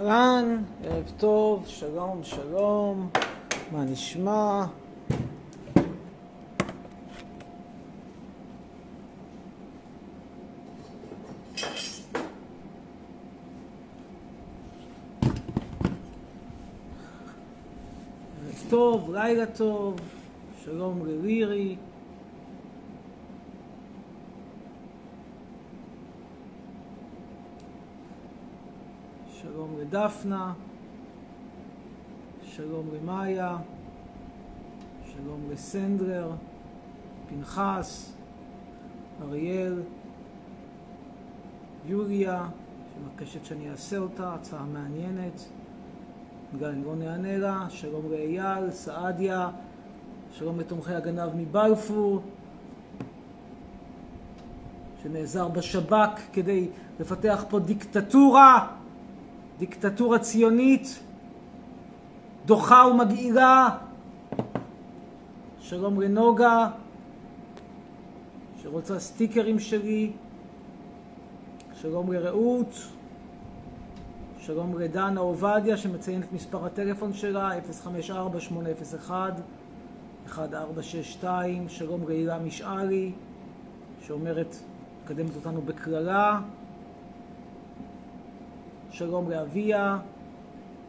אהלן, ערב טוב, שלום, שלום, מה נשמע? ערב טוב, לילה טוב, שלום ללירי. שלום לדפנה, שלום למאיה, שלום לסנדלר, פנחס, אריאל, יוליה, שמבקשת שאני אעשה אותה, הצעה מעניינת. גם אם לא נענה לה, שלום לאייל, סעדיה, שלום לתומכי הגנב מבלפור, שנעזר בשב"כ כדי לפתח פה דיקטטורה. דיקטטורה ציונית, דוחה ומגעילה. שלום לנוגה, שרוצה סטיקרים שלי. שלום לרעות. שלום לדנה עובדיה שמציין את מספר הטלפון שלה, 054-801-1462. שלום להילה משאלי, שאומרת, מקדמת אותנו בקללה. שלום לאביה,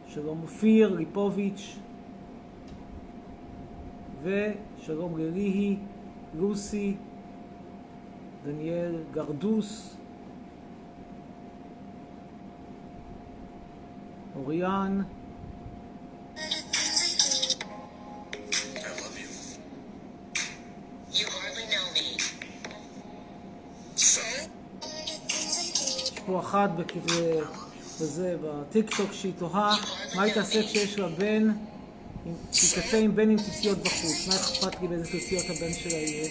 שלום אופיר ליפוביץ', ושלום לליהי, לוסי, דניאל גרדוס, אוריאן, יש פה אחת. וזה בטיקטוק שהיא תוהה מה היא תעשה כשיש לה בן, תצא עם בן עם ציציות בחוץ, מה אכפת לי באיזה ציציות הבן שלה יהיה?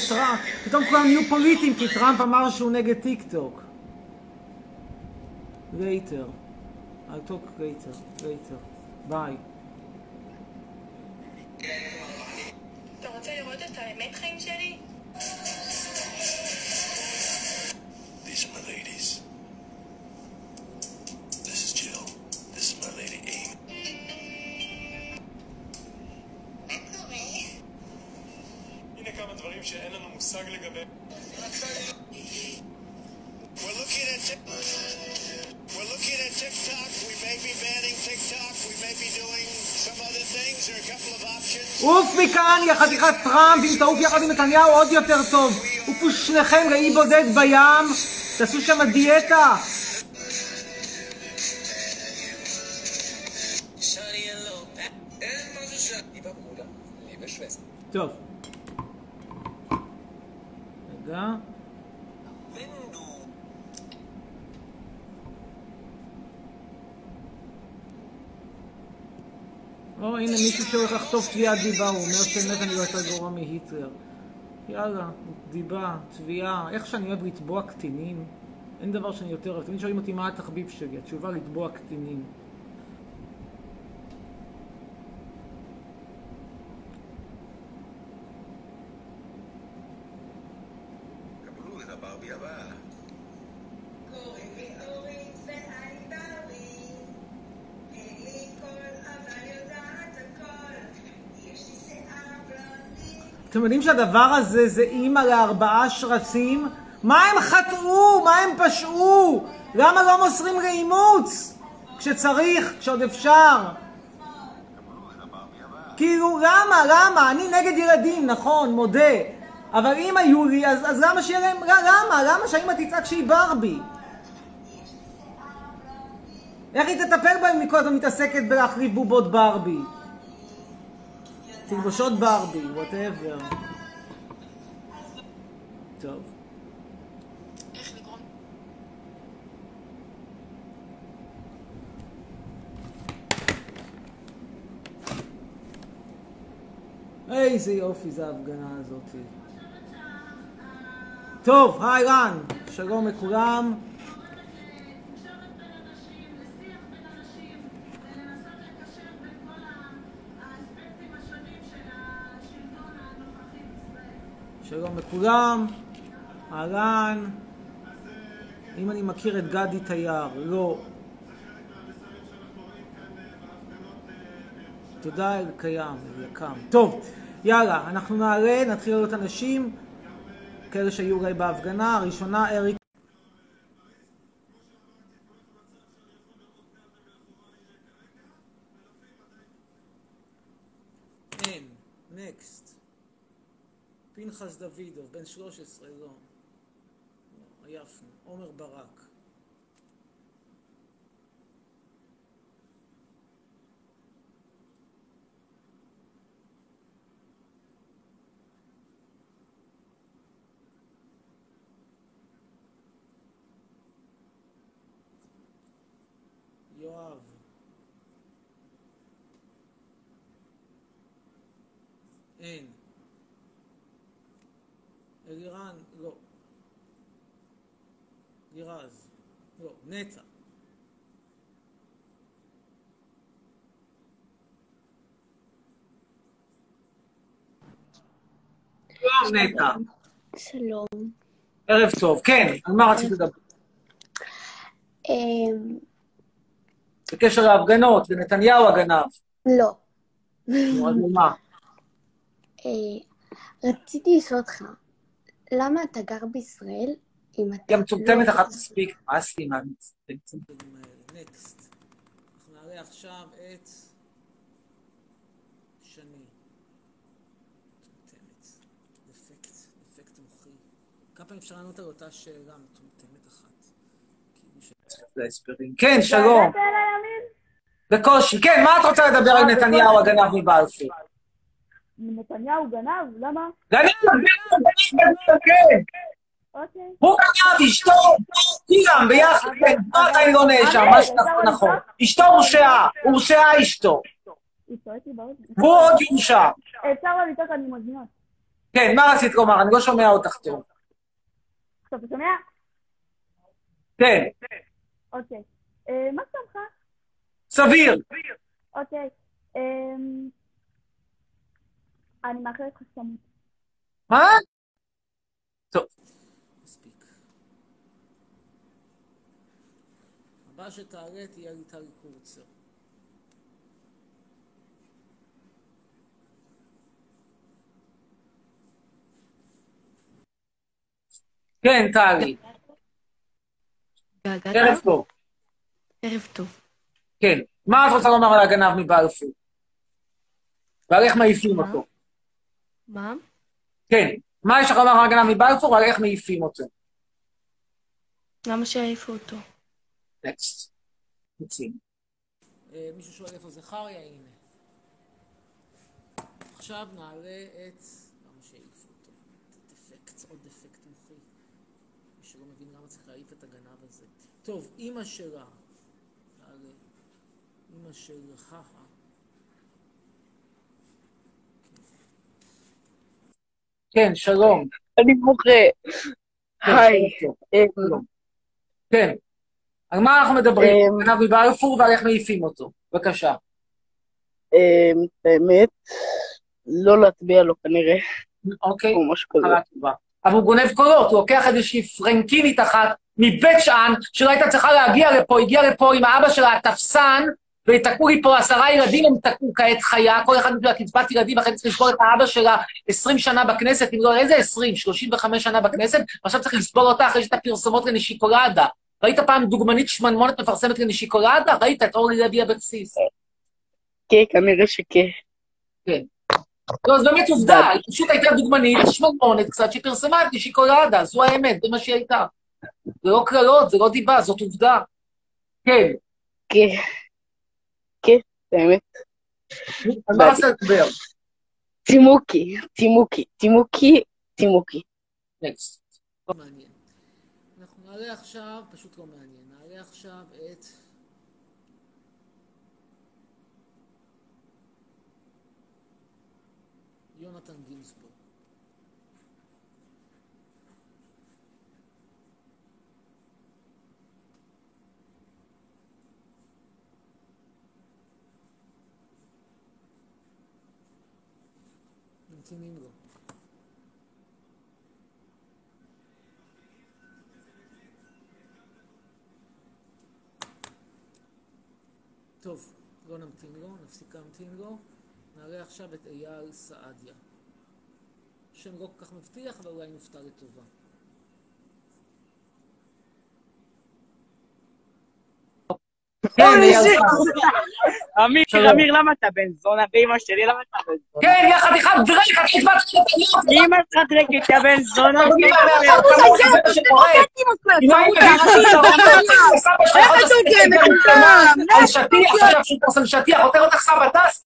שטראמפ, פתאום כולם נהיו פוליטיים כי טראמפ אמר שהוא נגד טיק טוק. later. I'll talk later. later. ביי. חתיכת טראמפ, אם תעוף יחד עם נתניהו עוד יותר טוב. עופו שניכם לאי בודד בים, תעשו שם דיאטה. לחטוף תביעת דיבה, הוא אומר שבאמת אני לא יותר גרוע מהיטלר. יאללה, דיבה, תביעה, איך שאני אוהב לתבוע קטינים. אין דבר שאני יותר אוהב. תמיד שואלים אותי מה התחביב שלי, התשובה לתבוע קטינים. אתם יודעים שהדבר הזה זה אימא לארבעה שרצים? מה הם חטאו? מה הם פשעו? למה לא מוסרים לאימוץ? כשצריך, כשעוד אפשר. כאילו, למה? למה? אני נגד ילדים, נכון, מודה. אבל אם היו לי, אז, אז למה שיהיה להם... למה? למה שהאמא תצעק שהיא ברבי? איך היא תטפל בהם אם היא כל הזמן מתעסקת בלהחליף בובות ברבי? תלבושות ברבי, וואטאבר. טוב. איזה יופי זה ההפגנה הזאת. טוב, היי רן, שלום לכולם. שלום לכולם, אהלן. אם אני מכיר את גדי תייר, לא. תודה אלקיים, אלקם. טוב, יאללה, אנחנו נעלה, נתחיל לראות אנשים, כאלה שהיו אולי בהפגנה. הראשונה, אריק. אין, נקסט. פנחס דוידוב, בן 13, לא. לא, עייפנו. עומר ברק. יואב. אין. אלירן, לא. לירז, לא. נטע. שלום נטע. שלום. ערב טוב. כן, על מה רצית לדבר? אמ, בקשר להפגנות, ונתניהו הגנב. לא. נו, אז מה? אה, רציתי לשאול אותך, למה אתה גר בישראל אם אתה... גם מטומטמת לא- אחת מספיק. מה עשי מה המצטמצמים האלה? נקסט. אנחנו נעלה עכשיו את שני. מטומטמת. דפקט, דפקט מוחי. כמה פעמים אפשר לענות על אותה שאלה מטומטמת אחת? כן, שלום. בקושי. כן, מה את רוצה לדבר על נתניהו הגנב מבלפור? נתניהו גנב? למה? גנב, גנב, גנב. הוא גנב, אשתו, כולם ביחד, כן, מה אתה לא נאשם, מה שנכון נכון. אשתו הורשעה, הורשעה אשתו. והוא עוד יורשע. אפשר לא לצעוק, אני מזמינה. כן, מה רצית לומר? אני לא שומע אותך טוב. אתה שומע? כן, אוקיי. אה, מה שלומך? סביר. אוקיי. אמ, אני מאחלת לך שתמות. מה? טוב. מספיק. הבא שתעלה תהיה לי טלי קורצר. כן, טלי. ערב טוב. ערב טוב. כן. מה את רוצה לומר על הגנב מבלפור? ועל איך מעיפים אותו? מה? כן. מה יש לך לומר על הגנב מבלפור ועל איך מעיפים אותו? למה שיעיפו אותו? נקסט. יוצאים. מישהו שואל איפה זכריה? הנה. עכשיו נעלה את... למה שהעיפו אותו? דפקט, עוד דפקט מוחי. מי שלא מבין למה צריך להעיף את הגנב הזה. טוב, אימא שלה. נעלה. אימא של חכה. כן, שלום. אני בוכה. כן, היי. אה. כן. על מה אנחנו מדברים? אמ, גנב מבלפור ועל איך מעיפים אותו. בבקשה. אה, האמת, לא להצביע לו כנראה, אוקיי. או משהו כזה. אבל הוא גונב קולות, הוא לוקח איזושהי פרנקינית אחת מבית שאן, שלא הייתה צריכה להגיע לפה, הגיעה לפה עם האבא שלה, התפסן, ותקעו לי פה עשרה ילדים, הם תקעו כעת חיה, כל אחד בשביל קצבת ילדים, אחרי צריך לסבול את האבא שלה 20 שנה בכנסת, אם לא, איזה 20? 35 שנה בכנסת, ועכשיו צריך לסבול אותה אחרי שהייתה פרסומות לנשיקולדה. ראית פעם דוגמנית שמנמונת מפרסמת לנשיקולדה? ראית את אורלי לוי אבקסיס. כן, כנראה שכן. לא, זו באמת עובדה, היא פשוט הייתה דוגמנית, שמנמונת קצת, שפרסמה את נשיקולדה, זו האמת, זה מה שהיא הייתה. זה לא קללות, זה לא דיבה, זאת עובדה. כן, כן. כן, באמת. על מה רצית לדבר? צימוקי, צימוקי, צימוקי, צימוקי. נקסט. לא מעניין. נעלה עכשיו, פשוט לא מעניין, נעלה עכשיו את... יונתן גינזבורג. ממתינים לו. טוב, לא נמתין לו, נפסיק להמתין לו. נעלה עכשיו את אייל סעדיה. שם לא כל כך מבטיח, אבל אולי נופתע לטובה. כן, אייל סעדיה. אמיר. אמיר, למה אתה בן זונה? ואמא שלי, למה אתה בן זונה? כן, יא חתיכת דרק, אתה הצבעת נתניהו! אמא שלך דרקית, יא בן זונה. את את על שטיח, טס על שטיח, עוטר אותך סבא טס?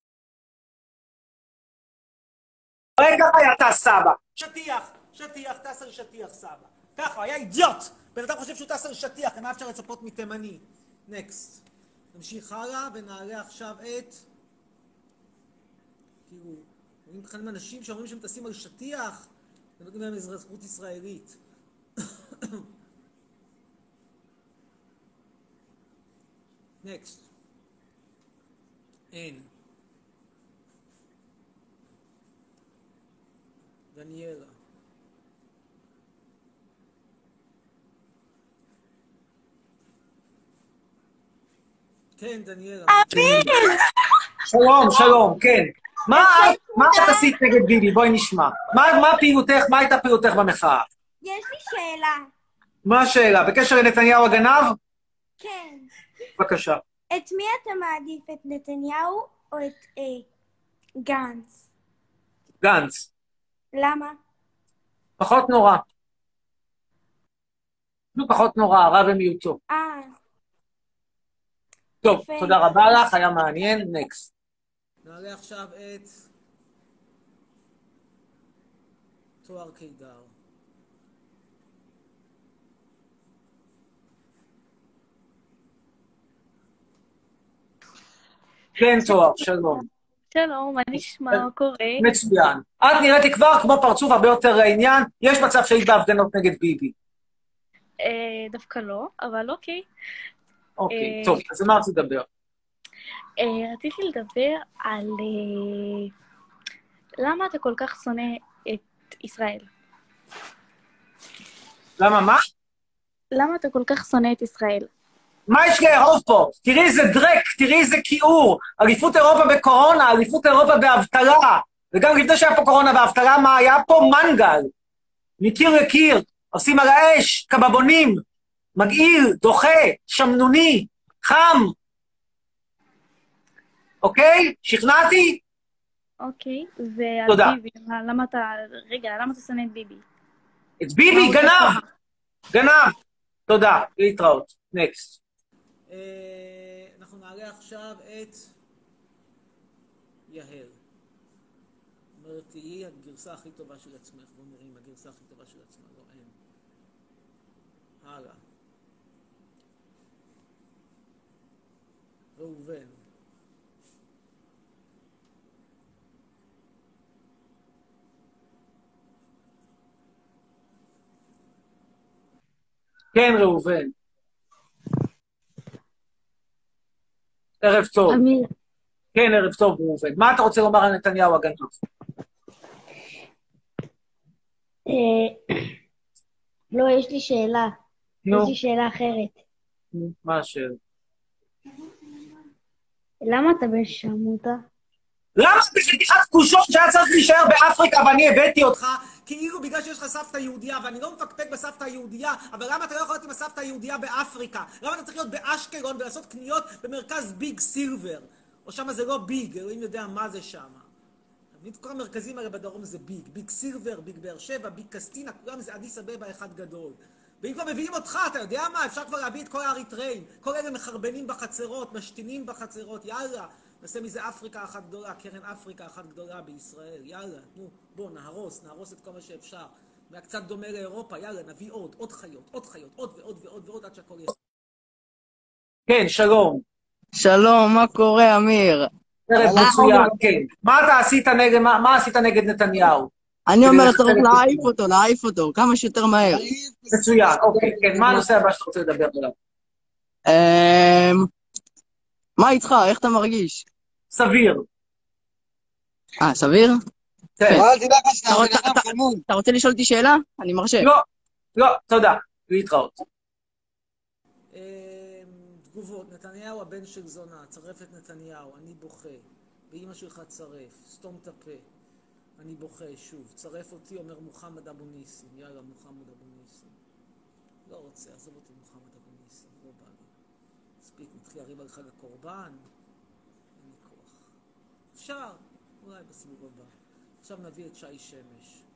רגע, היה טס סבא. שטיח, שטיח, טס על שטיח סבא. ככה, היה אידיוט. בן אדם חושב שהוא טס על שטיח, מה אפשר לצפות מתימני? נקסט. נמשיך הלאה ונעלה עכשיו את... כאילו, רואים בכלל אנשים שאומרים שהם טסים על שטיח, ונותנים להם אזרחות ישראלית. נקסט. אין. דניאלה. כן, דניאלה. שלום, שלום, כן. מה את- עשית נגד ביבי? בואי נשמע. מה מה פעילותך, מה הייתה פעילותך במחאה? יש לי שאלה. מה השאלה? בקשר לנתניהו הגנב? כן. בבקשה. את מי אתה מעדיף, את נתניהו או את אה, גנץ? גנץ. למה? פחות נורא. נו, פחות נורא, הרע במיעוטו. אה, טוב, יפה. תודה רבה לך, היה מעניין, נקסט. נעלה עכשיו את תואר קידר. כן, תואר, שלום. שלום, מה נשמע? מה קורה? מצוין. את נראית לי כבר כמו פרצוף הרבה יותר לעניין, יש מצב שהיית בהפגנות נגד ביבי. אה, דווקא לא, אבל אוקיי. אוקיי, אה, טוב, אז על מה רצית לדבר? אה, רציתי לדבר על אה, למה אתה כל כך שונא את ישראל. למה מה? למה אתה כל כך שונא את ישראל? מה יש לאהוב פה? תראי איזה דרק, תראי איזה כיעור. אליפות אירופה בקורונה, אליפות אירופה באבטלה. וגם לפני שהיה פה קורונה באבטלה, מה היה פה? מנגל. מקיר לקיר, עושים על האש, קבבונים. מגעיל, דוחה, שמנוני, חם. אוקיי? שכנעתי? אוקיי, ועל תודה. ביבי, מה- למה אתה... רגע, למה אתה שונא את ביבי? את ביבי, גנב! גנב! תודה, להתראות. נקסט. אנחנו נעלה עכשיו את יהל. אומרת, תהיי הגרסה הכי טובה של עצמך. בואו נראה אם הגרסה הכי טובה של עצמה. לא, אין. הלאה. ראובן. כן, ראובן. ערב טוב. אמיר, כן, ערב טוב, ראובן. מה אתה רוצה לומר על נתניהו הגנב? אה, לא, יש לי שאלה. נו. יש לי שאלה אחרת. מה השאלה? למה אתה בן שרמוטה? למה בחתיכת קושון שהיה צריך להישאר באפריקה ואני הבאתי אותך? כאילו בגלל שיש לך סבתא יהודייה, ואני לא מפקפק בסבתא היהודייה, אבל למה אתה לא יכול להיות עם הסבתא היהודייה באפריקה? למה אתה צריך להיות באשקלון ולעשות קניות במרכז ביג סילבר? או שמה זה לא ביג, אלוהים יודע מה זה שמה. כל המרכזים האלה בדרום זה ביג. ביג סילבר, ביג באר שבע, ביג קסטינה, כולם זה אדיס אבבה אחד גדול. ואם כבר מביאים אותך, אתה יודע מה? אפשר כבר להביא את כל האריתראים. כל אלה מחרבנים בחצרות, משתינים בחצרות, יאללה. נעשה מזה אפריקה אחת גדולה, קרן אפריקה אחת גדולה בישראל, יאללה, נו, בוא, נהרוס, נהרוס את כל מה שאפשר. היה קצת דומה לאירופה, יאללה, נביא עוד, עוד חיות, עוד חיות, עוד ועוד ועוד ועוד עד שהכל יהיה. כן, שלום. שלום, מה קורה, אמיר? ערב מצוין, כן. מה אתה עשית נגד, מה, מה עשית נגד נתניהו? אני אומר, כדי צריך את להעיף אותו, להעיף אותו, כמה שיותר מהר. מצוין, אוקיי, כן, מה הנושא הבא שאתה רוצה לדבר עליו? אמ, מה איתך? איך אתה מרגיש? סביר. אה, סביר? כן. חמוד. אתה רוצה לשאול אותי שאלה? אני מרשה. לא, לא, תודה. להתראות. אמ, תגובות, נתניהו הבן של זונה, צרף את נתניהו, אני בוכה. ואימא שלך צרף, סתום את הפה. אני בוכה שוב. צרף אותי, אומר מוחמד אבו ניסים. יאללה, מוחמד אבו ניסים. לא רוצה, עזוב אותי מוחמד אבו ניסים, לא בא לי. מספיק, נתחיל לריב על חג הקורבן. אין לי כוח. אפשר, אולי בסיבוב הבא. עכשיו נביא את שי שמש.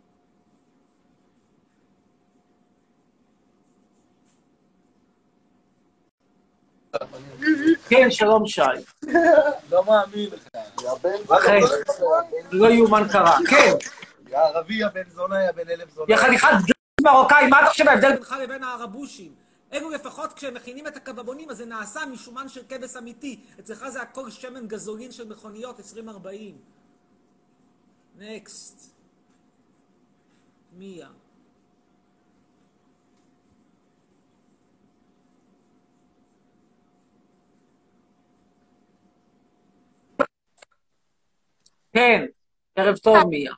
כן, שלום שי. לא מאמין לך. אחי, לא יאומן קרה. כן, יא ערבי, יא בן זונה, יא בן אלף זונה. יא חתיכת מרוקאי, מה אתה חושב ההבדל בינך לבין הערבושים? אלו לפחות כשהם מכינים את הקבבונים, אז זה נעשה משומן של כבש אמיתי. אצלך זה הכל שמן גזולין של מכוניות 2040. נקסט. מיה. כן, ערב טוב מיה.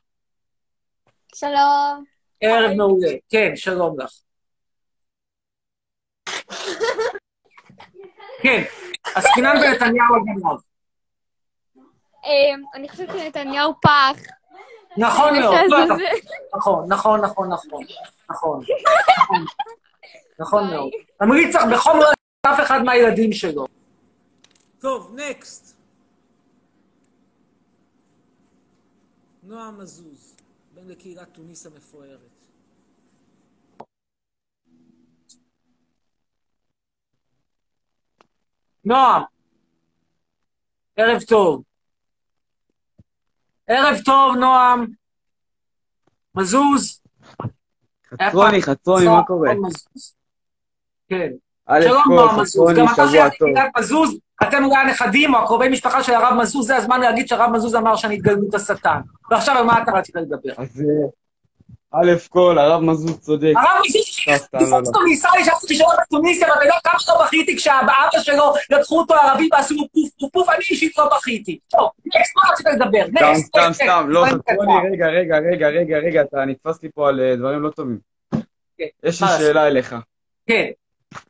שלום. ערב מעולה. כן, שלום לך. כן, עסקינן בנתניהו הגנב. אמ, אני חושבת שנתניהו פח. נכון מאוד, נכון, נכון, נכון, נכון, נכון, נכון, נכון מאוד. ממליץ לך בחום לא אף אחד מהילדים שלו. טוב, נקסט. נועם מזוז, בן לקהילת תוניס המפוארת. נועם, ערב טוב. ערב טוב, נועם. מזוז. חצרוני, חצרוני, מה קורה? כן. שלום, נועם מזוז. גם אתה שבוע שיחד טוב. קהילת מזוז, אתם אולי הנכדים או הקרובי משפחה של הרב מזוז, זה הזמן להגיד שהרב מזוז אמר שאני התגלמות השטן. ועכשיו על מה אתה רצית לדבר? אז אה, א' כל, הרב מזוז צודק. הרב מזוז לי שהלכתי לשאול את טוניסיה, ואתה יודע כמה שלא בכיתי כשאבא שלו לקחו אותו ערבי ועשו לו פוף פוף פוף, אני אישית לא בכיתי. טוב, נקסט, מה רצית לדבר? נקסט, סתם, סתם, לא, רגע, רגע, רגע, רגע, רגע, אתה נתפס לי פה על אה, דברים לא טובים. יש לי? שאלה אליך. כן.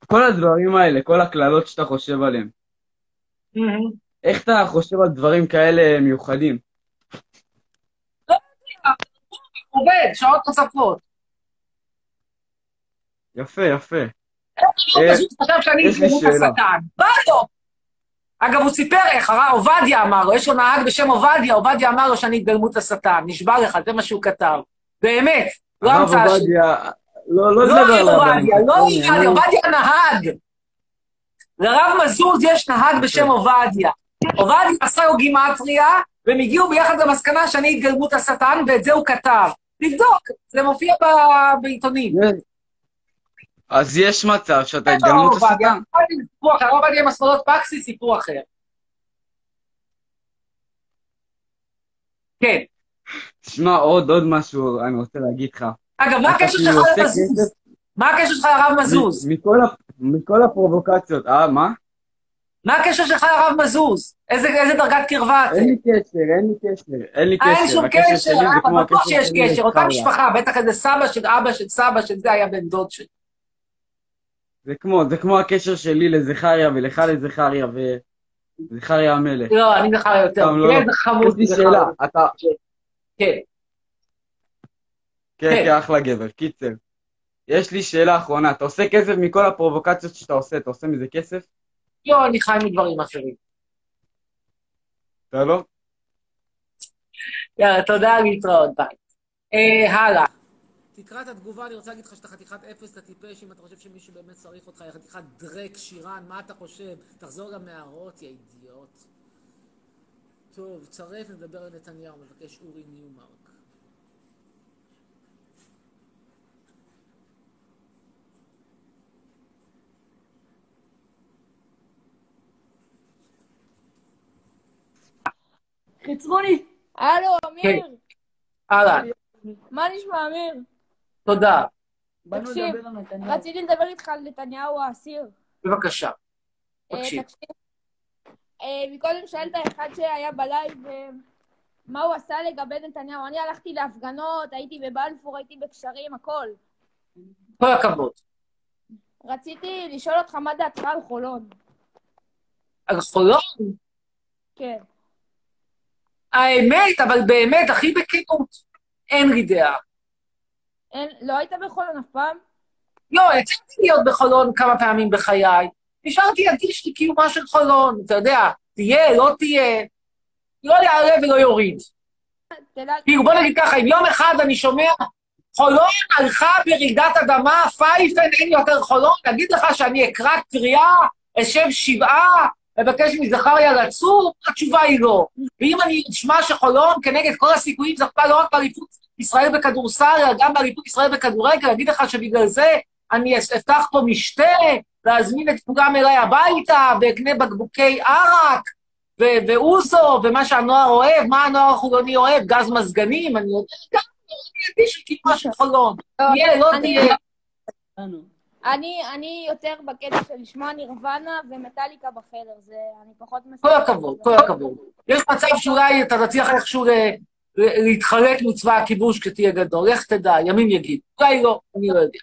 כל הדברים האלה, כל הקללות שאתה חושב עליהם, איך אתה חושב על דברים כאלה מיוחדים? עובד, שעות נוספות. יפה, יפה. הרב אה, מזוז חשב שאני שאלה. השטן. בא לו. אגב, הוא סיפר איך, הרב עובדיה אמר לו, יש לו נהג בשם עובדיה, עובדיה אמר לו שאני התגלמות השטן. נשבע לך, זה מה שהוא כתב. באמת, לא הרב המצאה שלי. עובדיה, לא, לא לא עליו. עובדיה, לא עובדיה, עובדיה הנהג. לרב מזוז יש נהג בשם עובדיה. עובדיה עשה לו גימטריה, והם הגיעו ביחד למסקנה שאני התגלמות השטן, ואת זה הוא כתב. תבדוק, זה מופיע ב- בעיתונים. אז יש מצב שאתה לא, התגלמות השטן. סיפור אחר, עובדיה עם מסורות פקסי, סיפור אחר. כן. תשמע, עוד, עוד משהו אני רוצה להגיד לך. אגב, מה הקשר כאילו שלך לרב מזוז? מה הקשר שלך לרב מזוז? מכל מכל הפרובוקציות, אה, מה? מה הקשר שלך לרב מזוז? איזה איזה דרגת קרבה אתם? אין לי קשר, אין לי קשר, אין לי אה, אין קשר. שום הקשר קשר, זה אה, בטוח שיש קשר, אותה. משפחה, בטח איזה סבא של אבא של סבא של זה היה בן דוד שלי. זה כמו, זה כמו הקשר שלי לזכריה ולך לזכריה וזכריה המלך. לא, אני זכריה יותר. לא, כן. זה חמוד, יש לי שאלה. אתה... כן. כן, כן. כן, אחלה גבר. קיצר. יש לי שאלה אחרונה, אתה עושה כסף מכל הפרובוקציות שאתה עושה, אתה עושה מזה כסף? לא, אני חי מדברים אחרים. אתה לא? יאללה, תודה, להתראות, ביי. אה, הלאה. תקרא את התגובה, אני רוצה להגיד לך שאתה חתיכת אפס, אתה טיפש, אם אתה חושב שמישהו באמת צריך אותך, חתיכת דרק, שירן, מה אתה חושב? תחזור למערות, יא אידיוט. טוב, צרף, נדבר על נתניהו, מבקש אורי ניומרק. חצרוני. הלו, אמיר. אהלן, מה נשמע, אמיר? תודה. תקשיב, רציתי לדבר איתך על נתניהו האסיר. בבקשה. אה, תקשיב. תקשיב. אה, מקודם שאלת אחד שהיה בלייב אה, מה הוא עשה לגבי נתניהו. אני הלכתי להפגנות, הייתי בבלפור, הייתי בקשרים, הכל. כל הכבוד. רציתי לשאול אותך מה דעתך על חולון. על חולון? כן. האמת, אבל באמת, הכי בכנות, אין לי דעה. אין, לא היית בחולון אף פעם? לא, יצאתי להיות בחולון כמה פעמים בחיי. נשארתי אדיש לקיומה של חולון, אתה יודע, תהיה, לא תהיה, לא יעלה ולא יוריד. כאילו, בוא נגיד ככה, אם יום אחד אני שומע, חולון הלכה ברעידת אדמה, פייפן, אין יותר חולון, להגיד לך שאני אקרא קריאה, אשב שבעה, אבקש מזכריה לצור, התשובה היא לא. ואם אני אשמע שחולון, כנגד כל הסיכויים, זכתה לא רק באליפות ישראל בכדורסל, אלא גם באליפות ישראל בכדורגל, להגיד לך שבגלל זה אני אפתח פה משתה, להזמין את כולם אליי הביתה, ואקנה בקבוקי ערק, ו- ואוזו, ומה שהנוער אוהב, מה הנוער החולוני אוהב, גז מזגנים, אני יודע, גם אני אדיש לקיומה של חולון. תהיה, לא תהיה. אני, אני יותר בקטע של לשמוע נירוונה ומטאליקה בחדר, זה, אני פחות מסתכלת. כל הכבוד, כל הכבוד. יש מצב שאולי אתה תצליח איכשהו ל- ל- להתחרט מצבא הכיבוש כשתהיה גדול, לך תדע, ימים יגיד. אולי לא, אני לא יודע.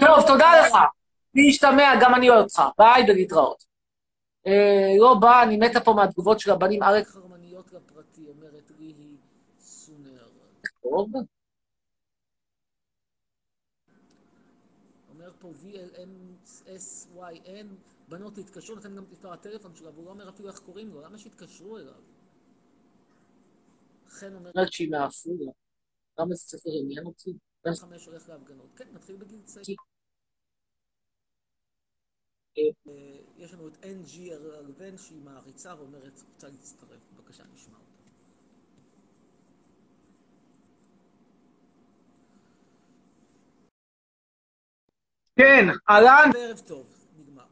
טוב, תודה לך. להשתמע, גם אני אוהב אותך. ביי ולהתראות. אה, לא בא, אני מתה פה מהתגובות של הבנים. אריק חרמניות לפרטי, אומרת לי היא סונר. טוב. אומר פה VLMSYN, בנות תתקשרו, נותן גם את מספר הטלפון שלו, והוא לא אומר אפילו איך קוראים לו, למה שיתקשרו אליו? חן אומרת שהיא מעפולה. למה זה ספר עניין אותי? בן חמש הולך להפגנות. כן, מתחיל בגיל צעיר. אה, יש לנו את NG ארלבן שהיא מעריצה ואומרת, רוצה להצטרף. בבקשה, נשמע אותה. כן, אהלן. ערב טוב, נגמר.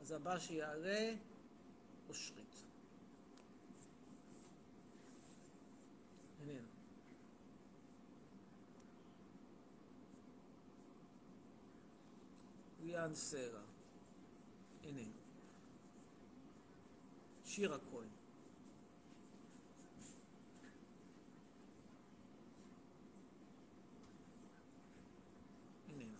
אז הבא שיעלה, אושרית. איננה. ליאן סלע. איננו. שירה כהן. איננה.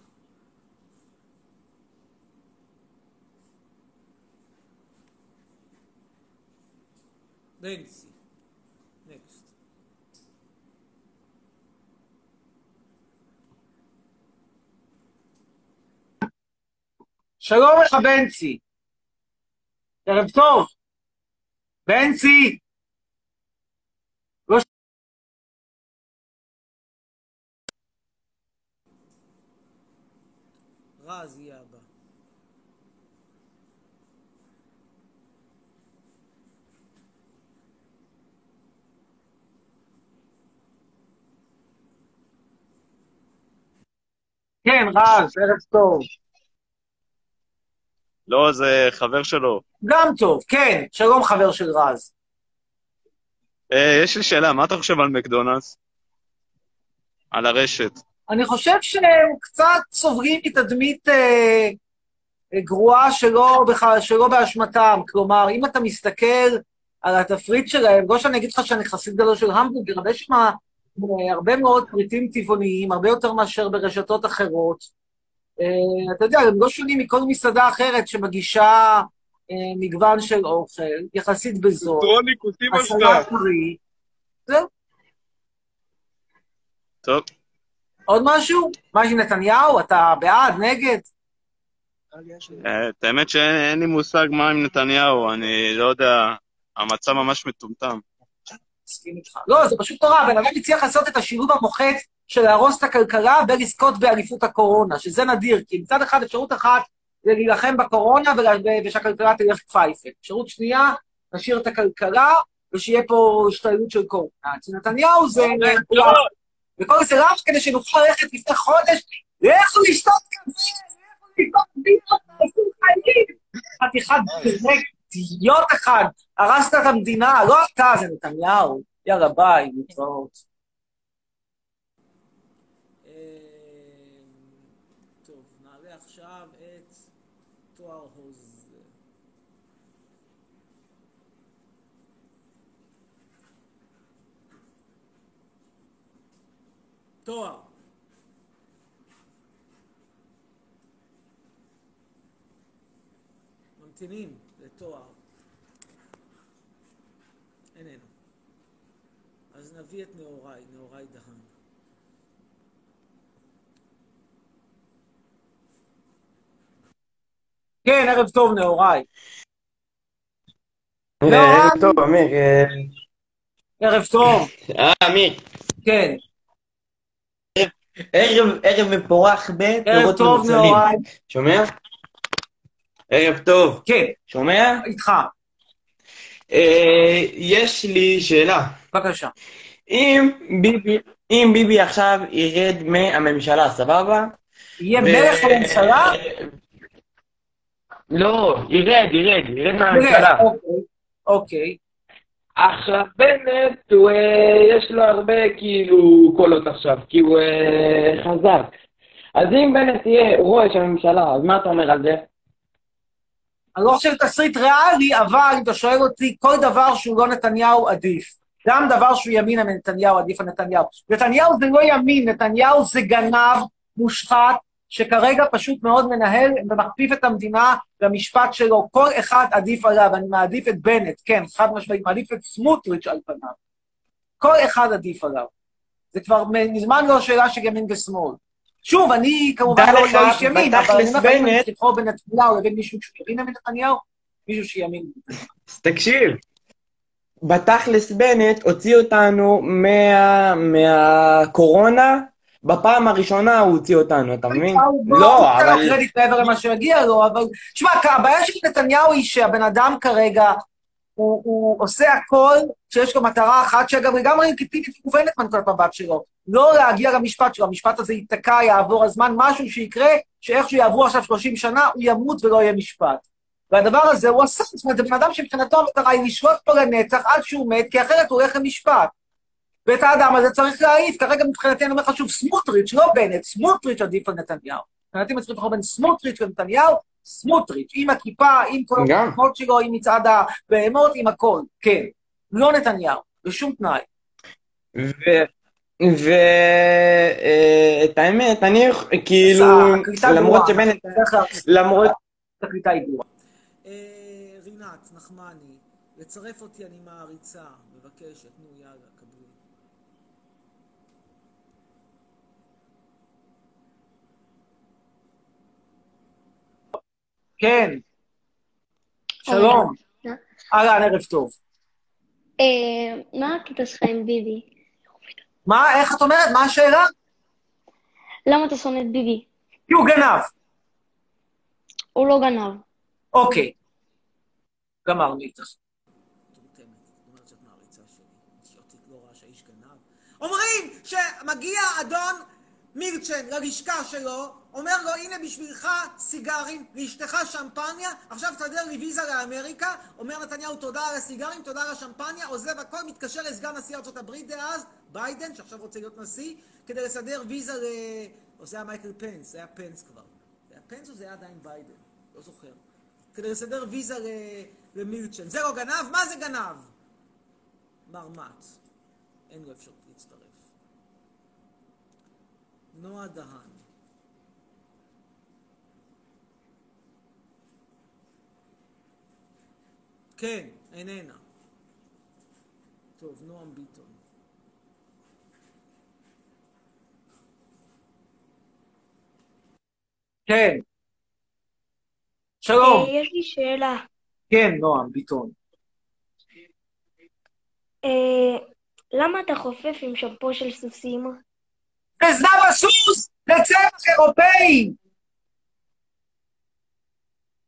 בנצי. נקסט. שלום לך, בנצי. ערב טוב. בנצי! לא ש- רז יהיה הבא. כן, רז, ערב טוב. לא, זה חבר שלו. גם טוב, כן. שלום, חבר של רז. אה, יש לי שאלה, מה אתה חושב על מקדונלדס? על הרשת. אני חושב שהם קצת סובלים מתדמית אה, אה, גרועה שלא, בכלל, שלא באשמתם. כלומר, אם אתה מסתכל על התפריט שלהם, לא שאני אגיד לך שאני חסיד גדול של המבורגר, אבל יש שם הרבה מאוד פריטים טבעוניים, הרבה יותר מאשר ברשתות אחרות. אה, אתה יודע, הם לא שונים מכל מסעדה אחרת שמגישה אה, מגוון של אוכל, יחסית בזול. טרוניק, אותי הסלט טרי. זהו. טוב. עוד משהו? מה עם נתניהו? אתה בעד? נגד? אה, את האמת שאין לי מושג מה עם נתניהו, אני לא יודע, המצב ממש מטומטם. מסכים איתך. לא, זה פשוט נורא, הבן אדם הצליח לעשות את השילוב המוחץ של להרוס את הכלכלה ולזכות באליפות הקורונה, שזה נדיר, כי מצד אחד אפשרות אחת זה להילחם בקורונה ושהכלכלה תלך פייפל. אפשרות שנייה, נשאיר את הכלכלה ושיהיה פה השתוללות של קורונה. אצל נתניהו זה... וכל זה רק כדי שנוכל ללכת לפני חודש, לכו לשתות קפה, לכו לשתות בירות, תעשו חיים. חתיכת אידיוט אחד, הרסת את המדינה, לא אתה, זה נתניהו. יאללה, ביי, להתראות. טוב, נעלה עכשיו את תואר הוז. תואר. ממתינים לתואר. איננו. אז נביא את נאוריי, נאוריי דהן. כן, ערב טוב, נאוריי. ערב טוב, אמיר. ערב טוב. אה, אמיר. כן. ערב, ערב מפורח בפירות ומוצלים. נהוראי. שומע? ערב טוב. כן. שומע? איתך. אה, יש לי שאלה. בבקשה. אם ביבי, אם ביבי עכשיו ירד מהממשלה, סבבה? יהיה מלך הממשלה? לא, ירד, ירד, ירד מהממשלה. אוקיי, אוקיי. עכשיו בנט, הוא, אה, יש לו הרבה כאילו קולות עכשיו, כי הוא אה, חזק. אז אם בנט יהיה ראש הממשלה, אז מה אתה אומר על זה? אני לא חושב תסריט ריאלי, אבל אם אתה שואל אותי, כל דבר שהוא לא נתניהו עדיף. גם דבר שהוא ימינה מנתניהו עדיף על נתניהו. נתניהו זה לא ימין, נתניהו זה גנב, מושחת, שכרגע פשוט מאוד מנהל ומכפיף את המדינה למשפט שלו. כל אחד עדיף עליו, אני מעדיף את בנט, כן, חד משמעית, מעדיף את סמוטריץ' על פניו. כל אחד עדיף עליו. זה כבר מזמן לא שאלה של ימין ושמאל. שוב, אני כמובן לא איש ימין, אבל אני אומר לך, אם אני בנט- צריך לבחור בין נתניהו לבין מישהו שימין מנתניהו, מישהו שימין. אז תקשיב. בתכלס בנט הוציא אותנו מה, מהקורונה, בפעם הראשונה הוא הוציא אותנו, אתה מבין? לא, אבל... אבל... קרדיט מעבר למה שמגיע לו, אבל... תשמע, הבעיה של נתניהו היא שהבן אדם כרגע, הוא, הוא עושה הכל שיש לו מטרה אחת, שאגב, לגמרי לגיטימית ומובנת מנקודת מבט שלו. לא להגיע למשפט שלו, המשפט הזה ייתקע, יעבור הזמן, משהו שיקרה, שאיכשהו יעברו עכשיו 30 שנה, הוא ימות ולא יהיה משפט. והדבר הזה הוא עשה, זאת אומרת, זה בן אדם שמבחינתו המטרה היא לשלוט פה לנצח עד שהוא מת, כי אחרת הוא הולך למשפט. ואת האדם הזה צריך להעיף. כרגע מבחינתי אני אומר לך שוב, סמוטריץ', לא בנט, סמוטריץ' עדיף על נתניהו. מבחינתי צריך לבחור בין סמוטריץ' לנתניהו, סמוטריץ', עם הכיפה, עם כל. הכוחות שלו, עם מצעד הבהמות, עם הכל, כן. לא נתניהו, בשום תנאי. ואת האמת, אני כאילו, למרות. שבנט, למרות, הקליטה היא גרועה. אה, רינת, נחמני, לצרף אותי אני מעריצה, מבקשת, נו יאללה, קבלי. כן. שלום. אהלן, ערב טוב. אה, מה הקטע שלך עם ביבי? מה, איך את אומרת? מה השאלה? למה אתה שונא את ביבי? כי הוא גנב. הוא לא גנב. אוקיי. גמרנו איתך. אומרים שמגיע אדון מילצ'ן ללשכה שלו, אומר לו, הנה בשבילך סיגרים, לאשתך שמפניה, עכשיו תסדר לי ויזה לאמריקה, אומר נתניהו תודה על הסיגרים, תודה על השמפניה, עוזב הכל, מתקשר לסגן נשיא ארה"ב דאז, ביידן, שעכשיו רוצה להיות נשיא, כדי לסדר ויזה ל... או זה היה מייקל פנס, זה היה פנס כבר. זה היה פנס או זה היה עדיין ביידן? לא זוכר. כדי לסדר ויזה ל... למילצ'ן. זה לא גנב? מה זה גנב? מרמט. אין לו אפשרות להצטרף. נועה דהן. כן, איננה. טוב, נועם ביטון. כן. שלום. אה, יש לי שאלה. כן, נועם, ביטון. אה, למה אתה חופף עם שמפו של סוסים? זה הסוס! זה צמח אירופאי!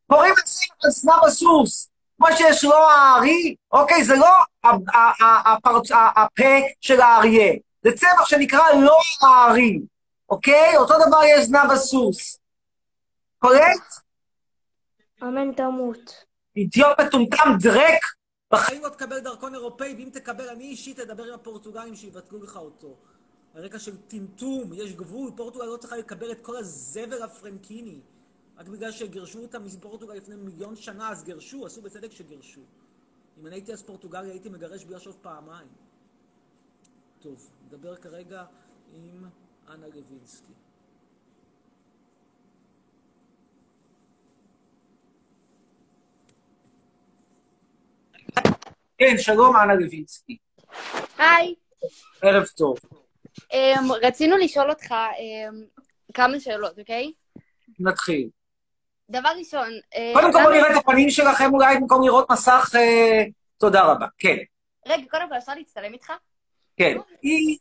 קוראים לזה זנב הסוס. כמו שיש לו הארי, אוקיי, זה לא הפה של האריה. זה צמח שנקרא לא הארי, אוקיי? אותו דבר יש זנב הסוס. קורקט? אמן תמות. אידיוט מטומטם דרק. בחיים לא תקבל דרכון אירופאי, ואם תקבל, אני אישית אדבר עם הפורטוגלים שיבטלו לך אותו. על רקע של טמטום, יש גבול, פורטוגל לא צריכה לקבל את כל הזבל הפרנקיני. רק בגלל שגירשו אותם מפורטוגל לפני מיליון שנה, אז גירשו, עשו בצדק שגירשו. אם אני הייתי אז פורטוגלי, הייתי מגרש בלי לחשוב פעמיים. טוב, נדבר כרגע עם אנה לוינסקי. כן, שלום, אנה לוינסקי. היי, ערב טוב. um, רצינו לשאול אותך um, כמה שאלות, אוקיי? נתחיל. דבר ראשון, אה, קודם כל בוא נראה את הפנים שלכם אולי במקום לראות מסך. אה, תודה רבה. כן, רגע, קודם כל אפשר להצטלם איתך? כן. היא...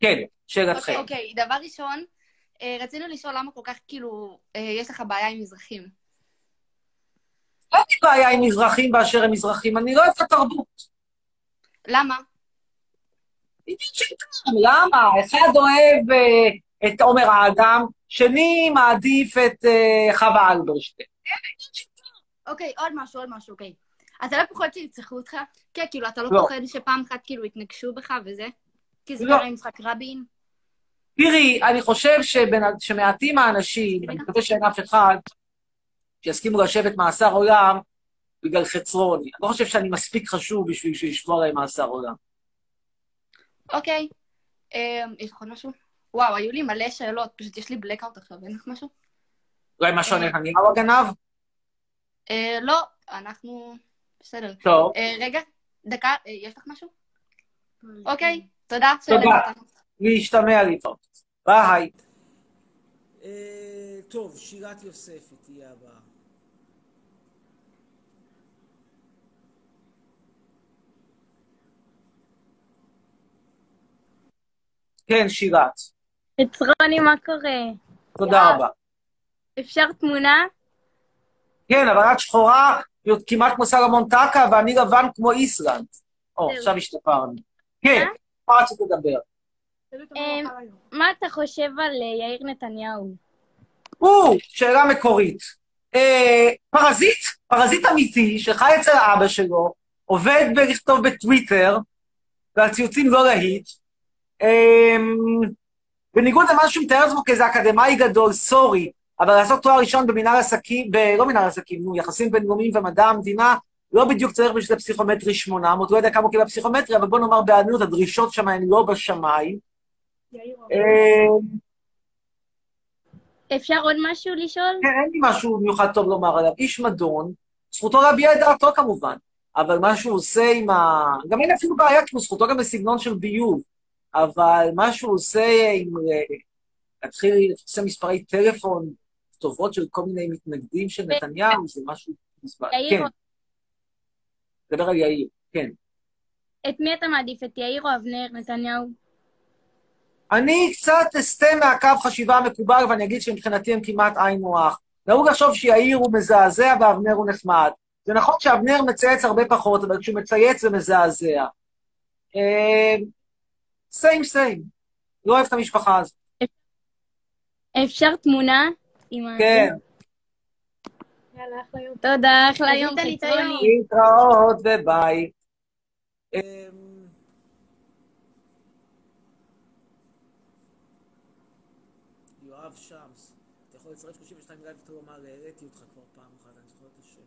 כן, שאלתכם. אוקיי, דבר ראשון, אה, רצינו לשאול למה כל כך, כאילו, אה, יש לך בעיה עם מזרחים. אין לי בעיה עם מזרחים באשר הם מזרחים, אני לא אוהב את התרבות. למה? למה? אחד אוהב אה, את עומר האדם, שני מעדיף את אה, חווה אלברשטיין. אוקיי, עוד משהו, עוד משהו, אוקיי. אתה לא פוחד שירצחו אותך? כן, כאילו, אתה לא לא. פוחד שפעם אחת כאילו יתנגשו בך וזה? כי זה לא. קרה עם משחק רבין? תראי, אני חושב שמעטים האנשים, אני מקווה שאין אף אחד, שיסכימו לשבת מאסר עולם בגלל חצרוני. אני לא חושב שאני מספיק חשוב בשביל שישבו עליי מאסר עולם. אוקיי. אה, יש לך עוד משהו? וואו, היו לי מלא שאלות, פשוט יש לי blackout עכשיו, אין לך משהו? אולי משהו על נתניהו הגנב? אה, לא, אנחנו... בסדר. טוב. אה, רגע, דקה, אה, יש לך משהו? אוקיי, תודה. תודה. להשתמע להתראות. ביי. אה, טוב, שירת יוספי תהיה הבאה. כן, שירת. חצרוני, מה קורה? תודה רבה. אפשר תמונה? כן, אבל את שחורה, כמעט כמו סלמון טקה, ואני לבן כמו איסלנד. או, עכשיו השתפרנו. כן, מה רצית לדבר? אמ, מה אתה חושב על אה, יאיר נתניהו? או, שאלה מקורית. אה, פרזיט, פרזיט אמיתי, שחי אצל אבא שלו, עובד בלכתוב בטוויטר, ועל ציוצים לא להיט. אה, בניגוד למה שהוא מתאר עצמו כאיזה אקדמאי גדול, סורי, אבל לעשות תואר ראשון במנהל עסקים, ב... לא מנהל עסקים, נו, יחסים בינלאומיים ומדע המדינה, לא בדיוק צריך בשביל הפסיכומטרי 800, לא יודע כמה קיבל פסיכומטרי, אבל בוא נאמר בעדינות, הדרישות שם הן לא בשמיים. אה, אפשר עוד משהו לשאול? כן, אין לי משהו מיוחד טוב לומר עליו. איש מדון, זכותו להביע את דעתו כמובן, אבל מה שהוא עושה עם ה... גם אין אפילו בעיה, כי זכותו גם בסגנון של ביוב, אבל מה שהוא עושה עם... אה, להתחיל לפרסם מספרי טלפון, כתובות של כל מיני מתנגדים של נתניהו, זה משהו... יאיר, כן, דבר על יאיר, כן. את מי אתה מעדיף, את יאיר או אבנר נתניהו? אני קצת אסטה מהקו חשיבה המקובל, ואני אגיד שמבחינתי הם כמעט היינו הך. נהוג לחשוב שיאיר הוא מזעזע ואבנר הוא נחמד. זה נכון שאבנר מצייץ הרבה פחות, אבל כשהוא מצייץ זה מזעזע. סיים סיים. לא אוהב את המשפחה הזאת. אפשר תמונה? כן. יאללה, אחלה יום. תודה, אחלה יום. היום. להתראות וביי. אמ, יואב שמס, אתה יכול לצרף 32 מילה ותראו מה העליתי אותך כבר פעם אחת, אני זוכר את השם.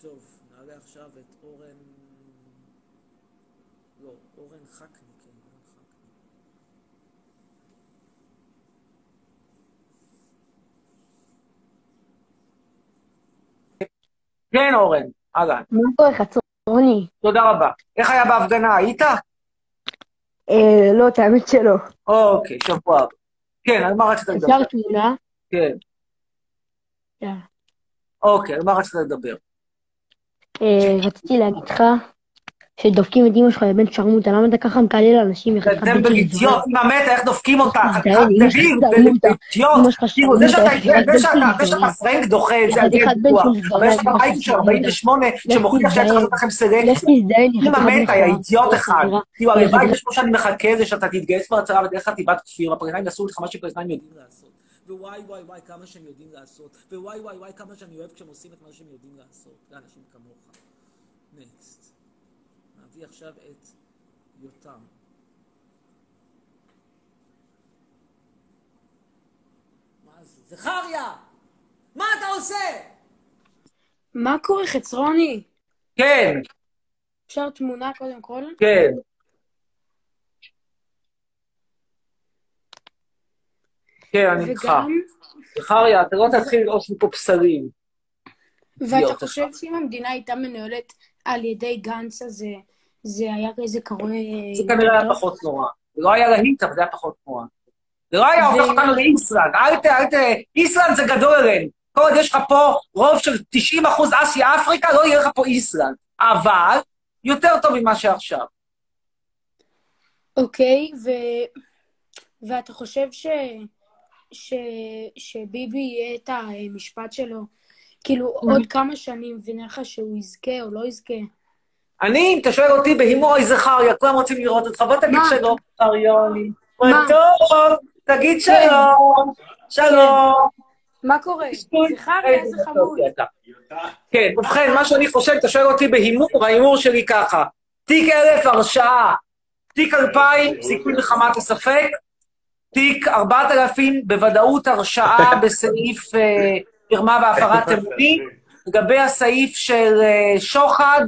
טוב, נעלה עכשיו את אורן... לא, אורן חקני, כן, אורן חקני. כן, אורן, אהלן. מה קורה, חצרוני? תודה רבה. איך היה בהפגנה, היית? אה, לא, את האמת שלא. אוקיי, שבוע הבא. כן, על מה רצית לדבר? אפשר תמונה? כן. יאללה. אוקיי, על מה רצית לדבר? אה, רציתי להגיד לך שדופקים את אמא שלך לבן שרמוטה, למה אתה ככה מקלל אנשים? איך אתם אידיוט, אמא מתה, איך דופקים אותה? תזדיין, אמא שלך שרמוטה. אידיוט. אמא שלך תראו, זה שאתה. פרנק דוחה את זה, ויכוח. של אבל יש לך בית לך של 48 שמוכיח שהיה צריך לעשות לכם לך סלקציה. אמא מתה, יא. אידיוט אחד. חתיכה. כאילו, הלוואי חתיכה. שפה שאני מחכה זה שאתה תתגייס בצבא ודרך חטיבת כפיר, הפרקטיים יעשו לך מה שפרקטיים יודעים לעשות. ווואי וואי וואי כמה שהם יודעים לעשות. ווואי וואי וואי כמה שאני אוהב כשהם עושים את מה שהם יודעים לעשות. לאנשים כמוך. נקסט. נביא עכשיו את יותם. מה זה? זכריה! מה אתה עושה? מה קורה, חצרוני? כן, אפשר תמונה קודם כל? כן. כן, אני איתך. זכריה, אתה לא תתחיל ללעוס מפה בשרים. ואתה חושב שאם המדינה הייתה מנוהלת על ידי גנץ, אז זה- זה היה איזה קרוי... זה כנראה היה פחות נורא. זה לא היה להיט, אבל זה היה פחות נורא. זה לא היה הופך אותנו לאיסלנד. אל ת... אל ת... איסלנד זה גדול עלינו. כל עוד יש לך פה רוב של 90 אחוז אסיה-אפריקה, לא יהיה לך פה איסלנד. אבל, יותר טוב ממה שעכשיו. אוקיי, ו... ואתה חושב ש... ש... שביבי יהיה את המשפט שלו, כאילו, עוד כמה שנים, ונראה לך שהוא יזכה או לא יזכה? אני, אם אתה שואל אותי בהימור, אוי זכריה, כולם רוצים לראות אותך, בוא תגיד? שלום, זכריוני. מה? טוב, תגיד שלום, שלום. מה קורה? זכריה, איזה חמוד. כן, ובכן, מה שאני חושב, אתה שואל אותי בהימור, ההימור שלי ככה. תיק אלף, הרשעה. תיק אלפיים, סיכוי מחמת הספק. תיק ארבעת אלפים, בוודאות הרשעה בסעיף אה, מרמה והפרת אמונים. לגבי הסעיף של אה, שוחד,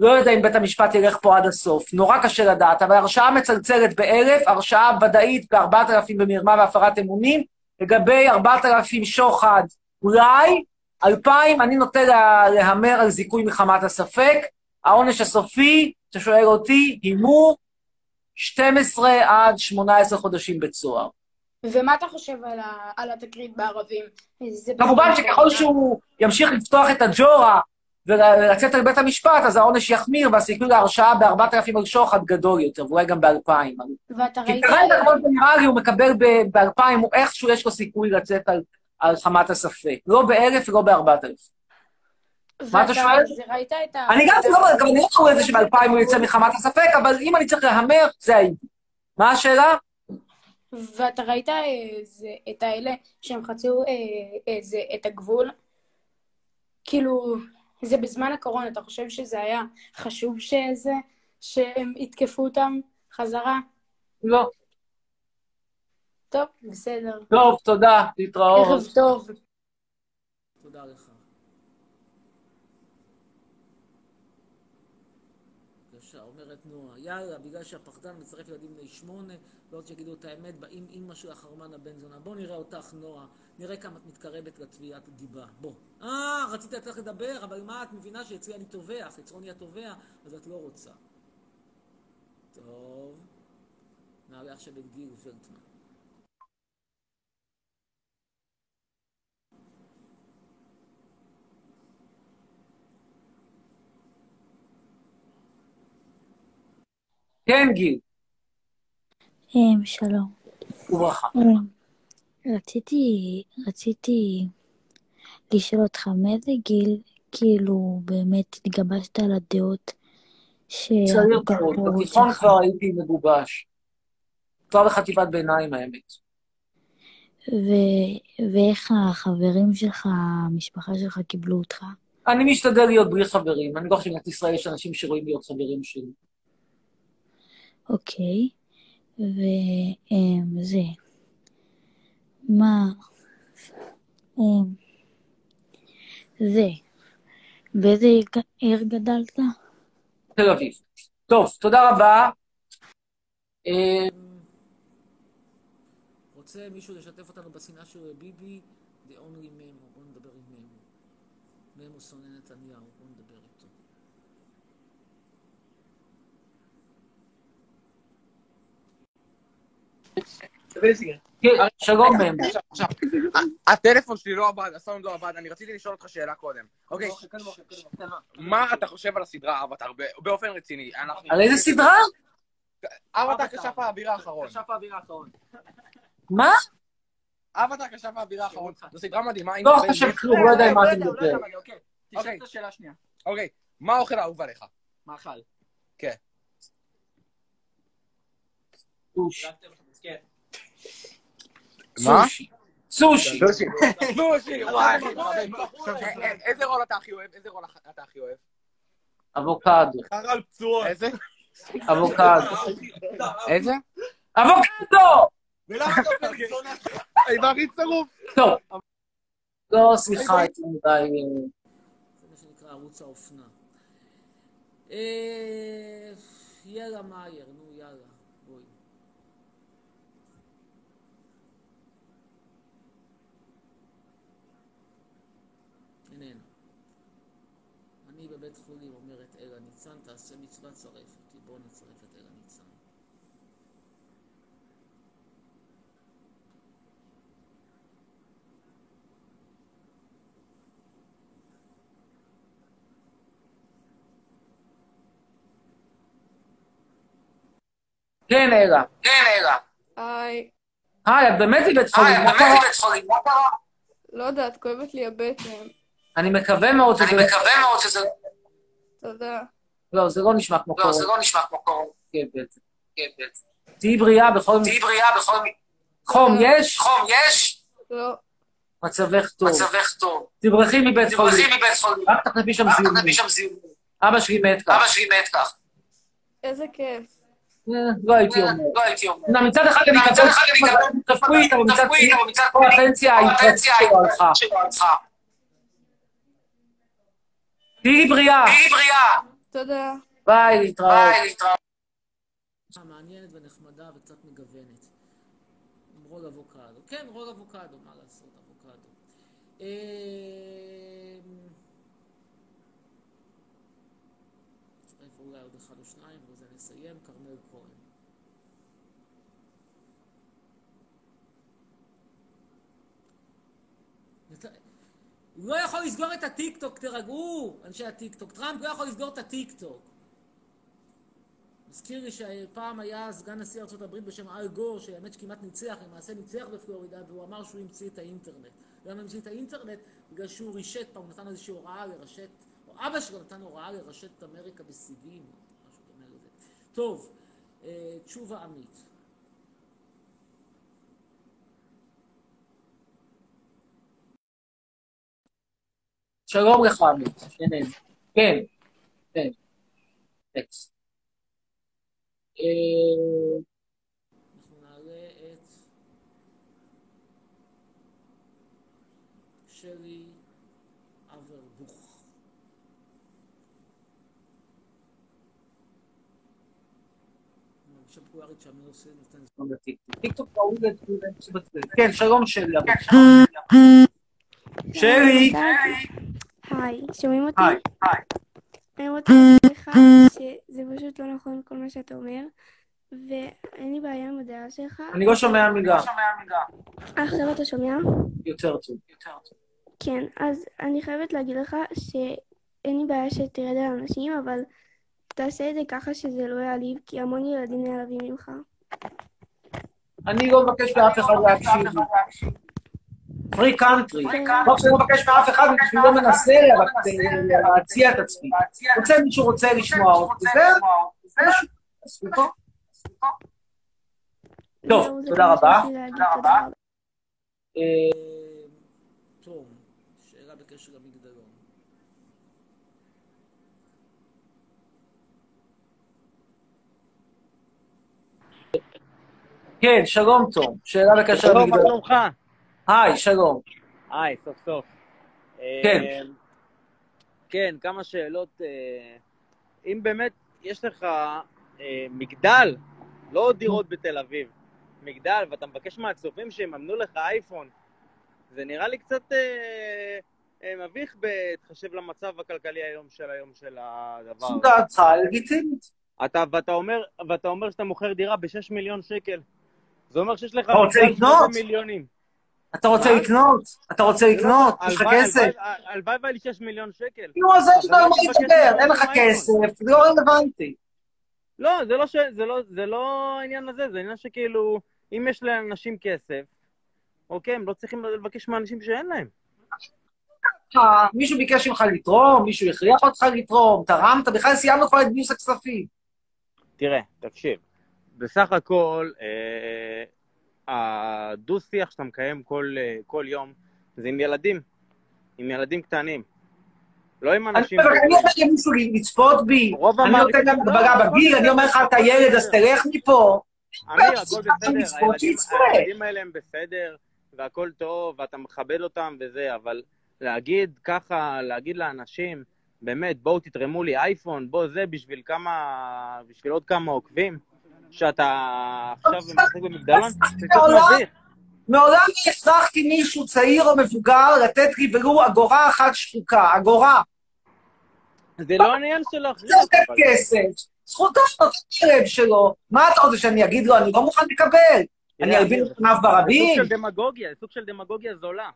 לא יודע אם בית המשפט ילך פה עד הסוף. נורא קשה לדעת, אבל הרשעה מצלצלת באלף, הרשעה ודאית בארבעת אלפים במרמה והפרת אמונים. לגבי ארבעת אלפים שוחד, אולי. אלפיים, אני נוטה לה, להמר על זיכוי מחמת הספק. העונש הסופי, אתה שואל אותי, הימור, 12 עד 18 חודשים בית סוהר. ומה אתה חושב על, ה... על התקרית בערבים? כמובן. שככל שהוא ימשיך לפתוח את הג'ורה ולצאת על בית המשפט, אז העונש יחמיר והסיכוי להרשעה בארבעת אלפים על שוחד גדול יותר, ואולי גם באלפיים. ואתה כי ראית... כרגע, כמו שנראה לי, הוא מקבל ב- באלפיים, הוא איכשהו יש לו סיכוי לצאת על, על חמת הספק. לא באלף ולא בארבעת אלף. מה אתה שואל? זה ראית את ה... אני גם לא, גם אני לא רואה את זה שבאלפיים הוא יצא מחמת הספק, אבל אם אני צריך להמר, זה הייתי. מה השאלה? ואתה ראית את האלה שהם חצו אה, את הגבול? כאילו, זה בזמן הקורונה, אתה חושב שזה היה חשוב שזה, שהם יתקפו אותם חזרה? לא. טוב, בסדר. טוב, תודה, להתראות. ערב טוב. תודה לך. בבקשה, אומרת נועה, יאללה, בגלל שהפחדן מצרף ילדים בני שמונה, ועוד שיגידו את האמת, באים אימא של החרמן הבן זונה. בוא נראה אותך, נועה, נראה כמה את מתקרבת לתביעת דיבה. בוא. אה, רצית לתת לדבר, אבל מה, את מבינה שאצלי אני תובע, חצרוני התובע, אז את לא רוצה. טוב. נעלה עכשיו את גיל ורטמן. כן, גיל. אמ, שלום. וברכה. אמ, רציתי, רציתי לשאול אותך, מאיזה גיל, כאילו, באמת התגבשת על הדעות צעיר שהרבה מאוד, בתיכון כבר הייתי מגובש. כבר בחטיבת ביניים, האמת. ו- ואיך החברים שלך, המשפחה שלך קיבלו אותך? אני משתדל להיות בלי חברים. אני לא חושב שבמדינת ישראל יש אנשים שרואים להיות חברים שלי. אוקיי, וזה, מה, זה, באיזה עיר גדלת? תל אביב. טוב, תודה רבה. אה, רוצה מישהו לשתף אותנו בשנאה של ביבי? The only memo. בואו נדבר עם ממו. ממו שונא נתניהו, בואו נדבר שלום. ה- הטלפון שלי לא עבד, הסאונד לא עבד, אני רציתי לשאול אותך שאלה קודם. אוקיי, מה אתה חושב על הסדרה אבטאר ב- באופן רציני? על איזה סדרה? אבטאר כשף האוויר האחרון. כשף האוויר האחרון. מה? אבטאר כשף האוויר האחרון. זו סדרה מדהימה. לא חושב כלום, לא יודע עם מה אתה לא מדבר. אוקיי. תשאל את השאלה השנייה. אוקיי, מה האוכל האהוב עליך? מאכל. כן. סוש. מה? סושי. סושי. וואי, אחי, מחבק. עכשיו, א- א- איזה רול אתה הכי אוהב? איזה רול אתה הכי אוהב? אבוקדו. חרל פצועות. איזה? אבוקדו. איזה? אבוקדו! ולמה אתה אומר זונה? טוב. לא סליחה, יותר מדי... אה, זה מה שנקרא ערוץ האופנה. אה, יאללה מאייר, נו יאללה, בואי. איננו. אני בבית חולים אומרת אלה ניצן, תעשה מצווה, צרף אותי. בואו נצרף את אלה ניצן. כן, אלה. כן, אלה. היי. היי, את באמת בבית חולים, מה קרה? מה קרה? לא יודעת, כואבת לי הבטן. אני מקווה מאוד שזה... אני מקווה מאוד שזה... תודה. לא, זה לא נשמע כמו לא, קורונה. זה לא נשמע כמו קורונה. כן, בעצם. כן, בעצם. תהיי בריאה בכל מקרה. תהיי בריאה בכל מקרה. חום יש? חום יש? לא. מצבך טוב. מצבך טוב. תברחי מבית חולים. תברחי מבית חולים. רק תחלפי שם זיהומים. תחלפי שם זיהומים. אבא שלי מת כך. אבא שלי מת כך. איזה כיף. אה, לא הייתי אומר. לא הייתי אומר. מצד אחד אני מקבל רפואית, אבל מצד שני, כל הפנסיה שלו הלכה. תהיי בריאה. תהיי בריאה. תודה. ביי, להתראות. ביי, להתראות. מעניינת ונחמדה וקצת מגוונת. עם רול אבוקדו. כן, רול אבוקדו, מה לעשות, אבוקדו. אמ, נצטרף אולי עוד אחד או שניים, ובזה נסיים. כרמל כהן. נת- הוא לא יכול לסגור את הטיקטוק, תירגעו, אנשי הטיקטוק. טראמפ לא יכול לסגור את הטיקטוק. מזכיר לי שפעם היה סגן נשיא ארה"ב בשם אל גור, שהאמת שכמעט ניצח, למעשה ניצח בפלורידה, והוא אמר שהוא המציא את האינטרנט. למה המציא את האינטרנט? בגלל שהוא רישת פעם, הוא נתן איזושהי הוראה לרשת, או אבא שלו נתן הוראה לרשת את אמריקה בסיבים, משהו דומה. טוב, אה, תשובה עמית. שלום לך, עמית. כן, כן, כן. טקסט. אה, אנחנו נעלה את שלי אברבוך. לתגובה. כן, שלום שלי. שלי! היי, שומעים אותי? היי, היי. אני רוצה להגיד לך שזה פשוט לא נכון כל מה שאתה אומר, ואין לי בעיה עם הדעה שלך. אני לא שומע מילה. עכשיו אתה שומע? יותר טוב. כן, אז אני חייבת להגיד לך שאין לי בעיה שתרד על אנשים, אבל תעשה את זה ככה שזה לא יעליב, כי המון ילדים נעלבים ממך. אני לא מבקש מאף אחד להקשיב. פרי קאנטרי. לא שאני מבקש מאף אחד, אני לא מנסה לה- להציע את עצמי. רוצה מישהו רוצה לשמוע אותי. טוב, זהו, זה תודה רבה. תודה רבה. אה, טוב, שאלה בקשר למגדלון. כן, שלום תום. שאלה בקשר שלום, מה למגדלון. שלומך? היי, שלום. היי, סוף סוף. כן. אה, כן, כמה שאלות. אה, אם באמת יש לך אה, מגדל, לא דירות בתל אביב, מגדל, ואתה מבקש מהצופים שיממנו לך אייפון, זה נראה לי קצת אה, מביך בהתחשב למצב הכלכלי היום של היום של הדבר. זו דעתך לגיטימית. אתה, ואתה אומר, ואתה אומר שאתה מוכר דירה ב-6 מיליון שקל. זה אומר שיש לך... אתה רוצה לקנות? מיליונים. אתה רוצה? לקנות? אתה רוצה לקנות? יש לך כסף? הלוואי- והיה לי 6 מיליון שקל. נו, אז אין לך מה לדבר, אין לך. כסף, זה לא רלוונטי. לא, זה לא, לא, זה לא העניין הזה, זה עניין שכאילו, אם יש לאנשים כסף, אוקיי, הם לא צריכים לבקש מאנשים שאין להם. אה, מישהו ביקש ממך לתרום, מישהו הכריח אותך לתרום, תרמת, בכלל סיימנו כבר את גיוס הכספים. תראה, תקשיב, בסך הכל, אה, הדו-שיח שאתה מקיים כל, אה, כל יום זה עם ילדים, עם ילדים קטנים. לא עם אנשים... אני אומר למישהו לצפות בי, אני נותן להם לא, הכל בגיל, אני אומר לך, אתה ילד, אז תלך מפה. אמיר, הכל לצפות, בסדר, הילדים- האלה הם בסדר, והכל טוב, ואתה מכבד אותם וזה, אבל להגיד ככה, להגיד לאנשים, באמת, בואו תתרמו לי אייפון, בוא זה, בשביל כמה, בשביל עוד כמה עוקבים, שאתה עכשיו משחק במגדלון, זה קצת מעולם- לא הכרחתי מישהו צעיר או מבוגר לתת לי ולו אגורה אחת שחוקה, אגורה. זה לא העניין של זה אבל- כסף, זכותו נותן לב שלו. מה אתה רוצה שאני אגיד לו? אני לא מוכן לקבל. אני ארבין לפניו זה ברבים? סוג של דמגוגיה, זה סוג של דמגוגיה זולה.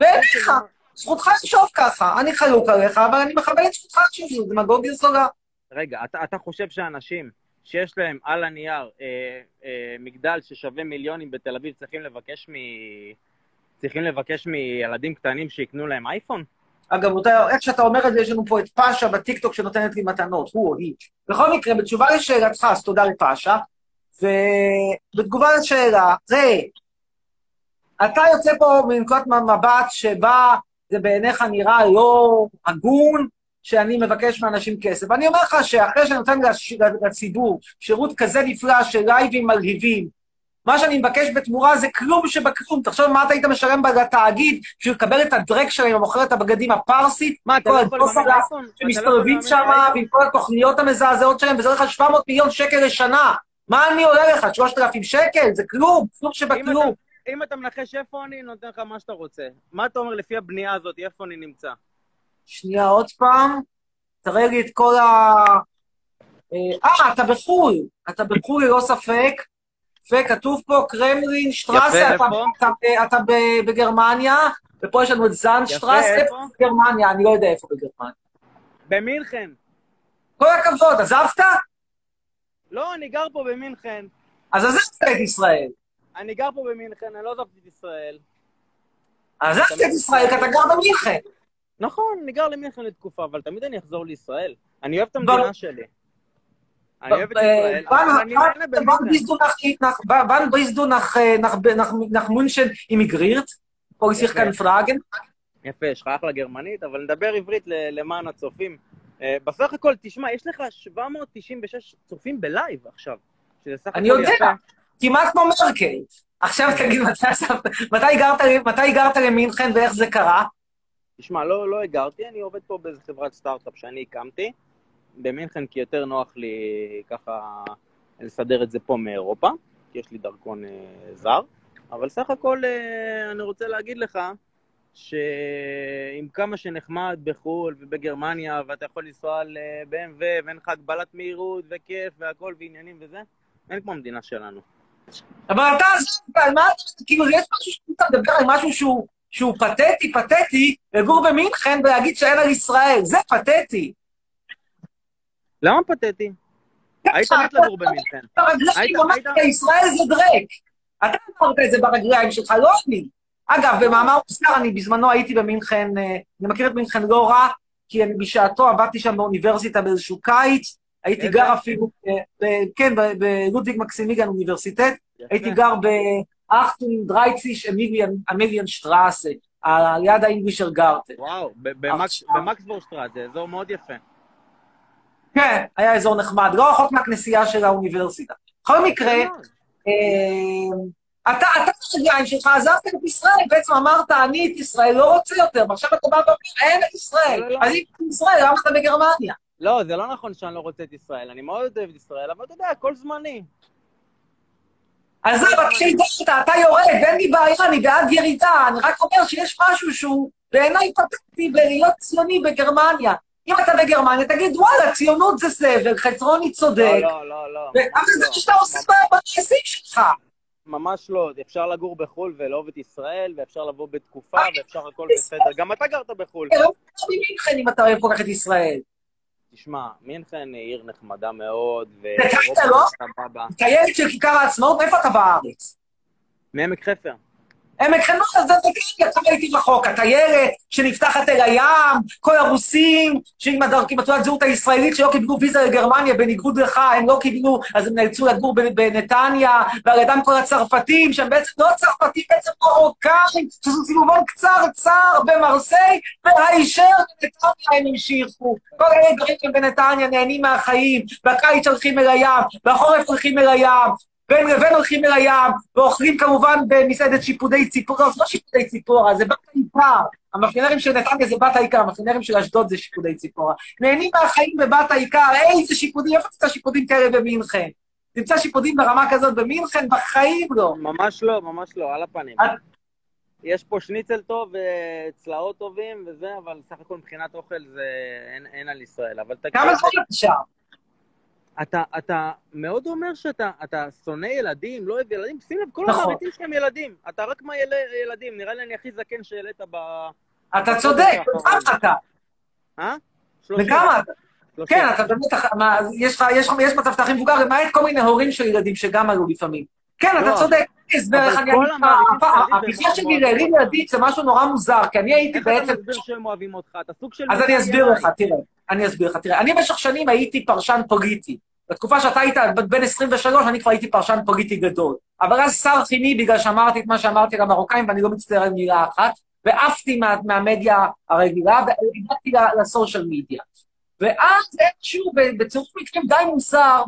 בעיניך, זכותך לחשוב ככה. אני חלוק עליך, אבל אני מכבד את זכותך שזו דמגוגיה זולה. רגע, אתה חושב שאנשים שיש להם על הנייר אה, אה, מגדל ששווה מיליונים בתל אביב צריכים לבקש מ... צריכים לבקש מילדים קטנים שיקנו להם אייפון? אגב, אותה, איך שאתה אומר את זה, יש לנו פה את פאשה בטיקטוק שנותנת לי מתנות, הוא או היא. בכל מקרה, בתשובה לשאלתך, אז תודה לפאשה, ובתגובה לשאלה, ראה, אתה יוצא פה מנקודת מבט שבה זה בעיניך נראה לא הגון, שאני מבקש מאנשים כסף. ואני אומר לך שאחרי שאני נותן לציבור שירות כזה נפלא של לייבים מלהיבים, מה שאני מבקש בתמורה זה כלום שבכלום. תחשוב מה אתה היית משלם לתאגיד בשביל לקבל את הדרק שלהם ומוכר את הבגדים הפרסית, מה, אתה כל לא יכול לממן אייפון? אתה לא שמסתובבים שם? ועם כל התוכניות המזעזעות שלהם, וזה עולה לך 700 מיליון שקל לשנה. מה אני עולה לך? 3,000 שקל? זה כלום, כלום שבכלום. אם אתה מנחש איפה אני, נותן לך מה שאתה רוצה. מה אתה אומר לפי הבנייה הזאת, איפה אני נמצא? שנייה, עוד פעם. תראה לי את כל ה... אה, אה, אתה בחו"ל. אתה בחו"ל ללא ספק. וכתוב פה קרמלין שטרסה, אתה? אתה, אתה, בגרמניה, ופה יש לנו את זן שטרסה? איפה בגרמניה? אני לא יודע איפה בגרמניה. במינכן. כל הכבוד, עזבת? לא, אני גר פה במינכן. אז עזבת את ישראל. אני גר פה במינכן, אני לא עזבתי את ישראל. עזבת את ישראל כי אתה גר במינכן. נכון, אני גר למינכן לתקופה, אבל תמיד אני אחזור לישראל. אני אוהב את. המדינה שלי. אני אוהב את אה, ישראל, אבל אני wann- נהנה במינכן. wann bist du nach, nach, nach, nach München immigriert? Soll ich kann fragen? יפה, יש לך אחלה גרמנית, אבל נדבר עברית למען הצופים. אה, בסך הכל, תשמע, יש לך 796 צופים בלייב עכשיו, שזה סך הכל אני יודע. כמעט כמו מרקל. עכשיו תגיד, מתי הגרת למינכן ואיך זה קרה? תשמע, לא, לא הגרתי, אני עובד פה באיזה חברת סטארט-אפ שאני הקמתי, במינכן, כי יותר נוח לי ככה לסדר את זה פה מאירופה, כי יש לי דרכון אה, זר, אבל סך הכל אה, אני רוצה להגיד לך, שעם כמה שנחמד בחו"ל ובגרמניה, ואתה יכול לנסוע על BMW, ואין לך הגבלת מהירות, וכיף, והכל, ועניינים וזה, אין כמו המדינה שלנו. אבל אתה על מה אתה, כאילו, יש משהו שאתה מדבר על משהו שהוא, שהוא פתטי, פתטי, לגור במינכן ולהגיד שאין על ישראל, זה פתטי. למה פתטי? היית מת לגור במינכן. ברגליים, אמרת, ישראל זה דרק. אתה אמרת את זה ברגליים שלך, לא אני. אגב, במאמר מוסגר, אני בזמנו הייתי במינכן, אה, אני מכיר את מינכן לא רע, כי אני בשעתו עבדתי שם באוניברסיטה באיזשהו קיץ, הייתי? גר אפילו, אה, כן, בלודוויג מקסימיגן אוניברסיטט, הייתי גר באכטון דרייציש אמיליאן שטראסה, על יד האינגלישר גארטן. וואו, ב- במקס- במקסבורשטרט, זה אזור מאוד יפה. כן, היה אזור נחמד, לא רחוק מהכנסייה של האוניברסיטה. בכל מקרה, אה, אתה, אתה ברגליים שלך עזבת את ישראל, בעצם אמרת, אני את ישראל לא רוצה יותר, ועכשיו אתה בא ואומר, אין את ישראל. לא, לא. אז אם את ישראל, למה אתה בגרמניה? לא, זה לא נכון שאני לא רוצה את ישראל, אני מאוד אוהב את ישראל, אבל אתה יודע, הכל זמני. עזוב, כשהגעת, אתה יורד, ואין לי בעיה, אני בעד ירידה, אני רק אומר שיש משהו שהוא בעיניי פתטי בלהיות ציוני בגרמניה. אם אתה בגרמניה, תגיד, וואלה, ציונות זה סבל, חצרוני צודק. לא, לא, לא, לא. אבל זה מה שאתה עושה במעשים שלך. ממש לא. אפשר לגור בחו"ל ולאהוב את ישראל, ואפשר לבוא בתקופה, ואפשר הכל בסדר. גם אתה גרת בחו"ל. לא ממינכן אם אתה אוהב כל כך את ישראל. תשמע, מינכן היא עיר נחמדה מאוד, אתה ואירופה לא? סבבה. טיילת של כיכר העצמאות, מאיפה אתה בארץ? מעמק חפר. עמק חנון, אז אתה תגיד, אתה הייתי רחוק, הטיילת שנפתחת אל הים, כל הרוסים שעם הדר- עם תעודת זהות הישראלית שלא קיבלו ויזה לגרמניה, בניגוד לך, הם לא קיבלו, אז הם נאלצו לגור בנתניה, ועל ידם כל הצרפתים, שהם בעצם לא צרפתים, בעצם מרוקאים, עשו סיבובון קצרצר במרסיי, והישר בנתניה הם המשיכו. כל אלה גרים בנתניה, נהנים מהחיים, בקיץ הולכים אל הים, בחורף הולכים אל הים, בין לבין הולכים אל הים, ואוכלים כמובן במסעדת שיפודי ציפור, לא, זה לא שיפודי ציפורה, זה בת האיכר. המאפיונרים של נתניה זה בת האיכר, המאפיונרים של אשדוד זה שיפודי ציפורה. נהנים מהחיים בבת האיכר, איזה שיפודים, איפה תמצא שיפודים כאלה במינכן? תמצא שיפודים ברמה כזאת במינכן? בחיים לא. ממש לא, ממש לא, על הפנים. יש פה שניצל טוב וצלעות טובים וזה, אבל סך הכל מבחינת אוכל זה אין, אין על ישראל. אבל תגיד... כמה זמן אתה שם? אתה, אתה מאוד אומר שאתה אתה שונא ילדים, לא אוהב ילדים, שים לב, כל נכון. המעריצים שלהם ילדים. אתה רק מה יל... ילדים, נראה לי אני הכי זקן שהעלית ב... אתה צודק, כמה אתה? אה? וכמה אתה? כן, אתה באמת, יש לך, יש לך, יש מצב שאתה הכי מבוגר, למעט כל מיני הורים של ילדים שגם עלו לפעמים. כן, אתה לא, צודק, הסבר אבל איך אני אגיד לך, הם שלי לילדים ילדים זה משהו נורא מוזר, כי אני הייתי איך אתה בעצם... מסביר שהם אוהבים אותך? אתה סוג של... אז אני אסביר. לך, תראה, אני אסביר לך, תראה, אני במשך שנים הייתי פרשן פוליטי. בתקופה שאתה היית בן 23, אני כבר הייתי פרשן פוליטי גדול. אבל אז שר חימי בגלל שאמרתי את מה שאמרתי למרוקאים, ואני לא מצטער על מילה אחת, ועפתי מה, מהמדיה הרגילה, והגעתי לסושיאל מדיה. ואז איכשהו, בצירוף מקרים די מוזר,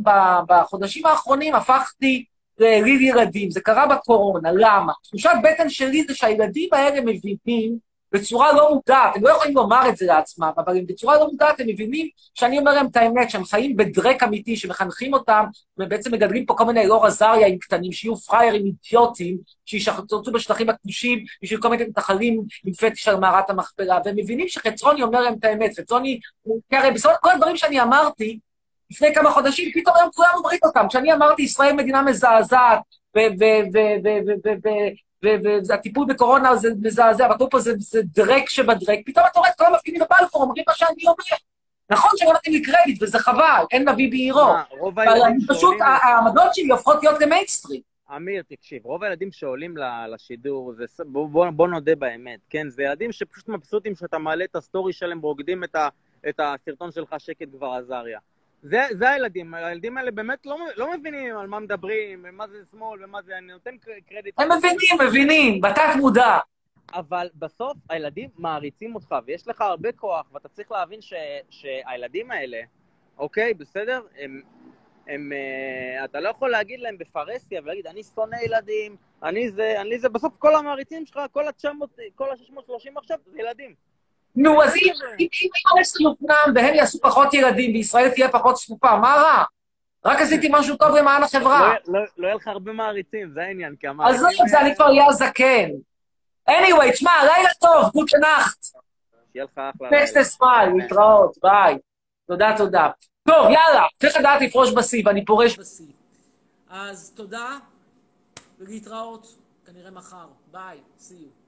בחודשים האחרונים הפכתי לליל ילדים. זה קרה בקורונה, למה? תחושת בטן שלי זה שהילדים האלה מבינים בצורה לא מודעת, הם לא יכולים לומר את זה לעצמם, אבל הם בצורה לא מודעת, הם מבינים שאני אומר להם את האמת, שהם חיים בדרק אמיתי, שמחנכים אותם, ובעצם מגדלים פה כל מיני אלאור עזריהים קטנים, שיהיו פראיירים אידיוטים, שישחצו בשטחים הכבושים, בשביל כל מיני מתנחלים עם פטיש על מערת המכפלה, והם מבינים שחצרוני אומר להם את האמת, חצרוני, כי הרי בסופו כל הדברים שאני אמרתי, לפני כמה חודשים, פתאום היום כולם אומרים אותם. כשאני אמרתי, ישראל מדינה מזעזעת, והטיפול בקורונה זה מזעזע, והכל פה זה, זה דרק שבדרק, פתאום אתה רואה את כל המפגינים בבלפור אומרים מה שאני אומר. נכון שלא נותנים לי קרדיט, וזה חבל, אין נביא בעירו. רוב אבל אני פשוט, העמדות שלי הופכות להיות למיינסטרים. אמיר, תקשיב, רוב הילדים שעולים לשידור, זה, בוא, בוא, בוא נודה באמת, כן? זה ילדים שפשוט מבסוטים שאתה מעלה את ה story שלהם ורוקדים את, ה, את הסרטון שלך שקט כבר עזריה. זה, זה הילדים, הילדים האלה באמת לא, לא מבינים על מה מדברים, ומה זה שמאל ומה זה, אני נותן קר- קרדיט. הם מבינים, מבינים, בתת מודע. אבל בסוף הילדים מעריצים אותך, ויש לך הרבה כוח, ואתה צריך להבין ש, שהילדים האלה, אוקיי, בסדר? הם, הם, אה, אתה לא יכול להגיד להם בפרהסיה ולהגיד, אני שונא ילדים, אני זה, אני זה, בסוף כל המעריצים שלך, כל ה-900, כל ה-630 עכשיו, זה ילדים. נו, אז אם אם- אם המסר יופנם והם יעשו פחות ילדים וישראל תהיה פחות צפופה, מה רע? רק עשיתי משהו טוב למען החברה. לא, לא, לא יהיה לך הרבה מעריצים, זה העניין, כי אז המעריצים... לא, זה אני כבר אהיה הזקן. anyway, תשמע, לילה טוב, gute Nacht. שיהיה לך אחלה... nächstes Mal, להתראות, ביי. תודה, תודה. טוב, יאללה, צריך לדעת לפרוש בשיא, ואני פורש בשיא. אז תודה, ולהתראות, כנראה מחר. ביי, see you.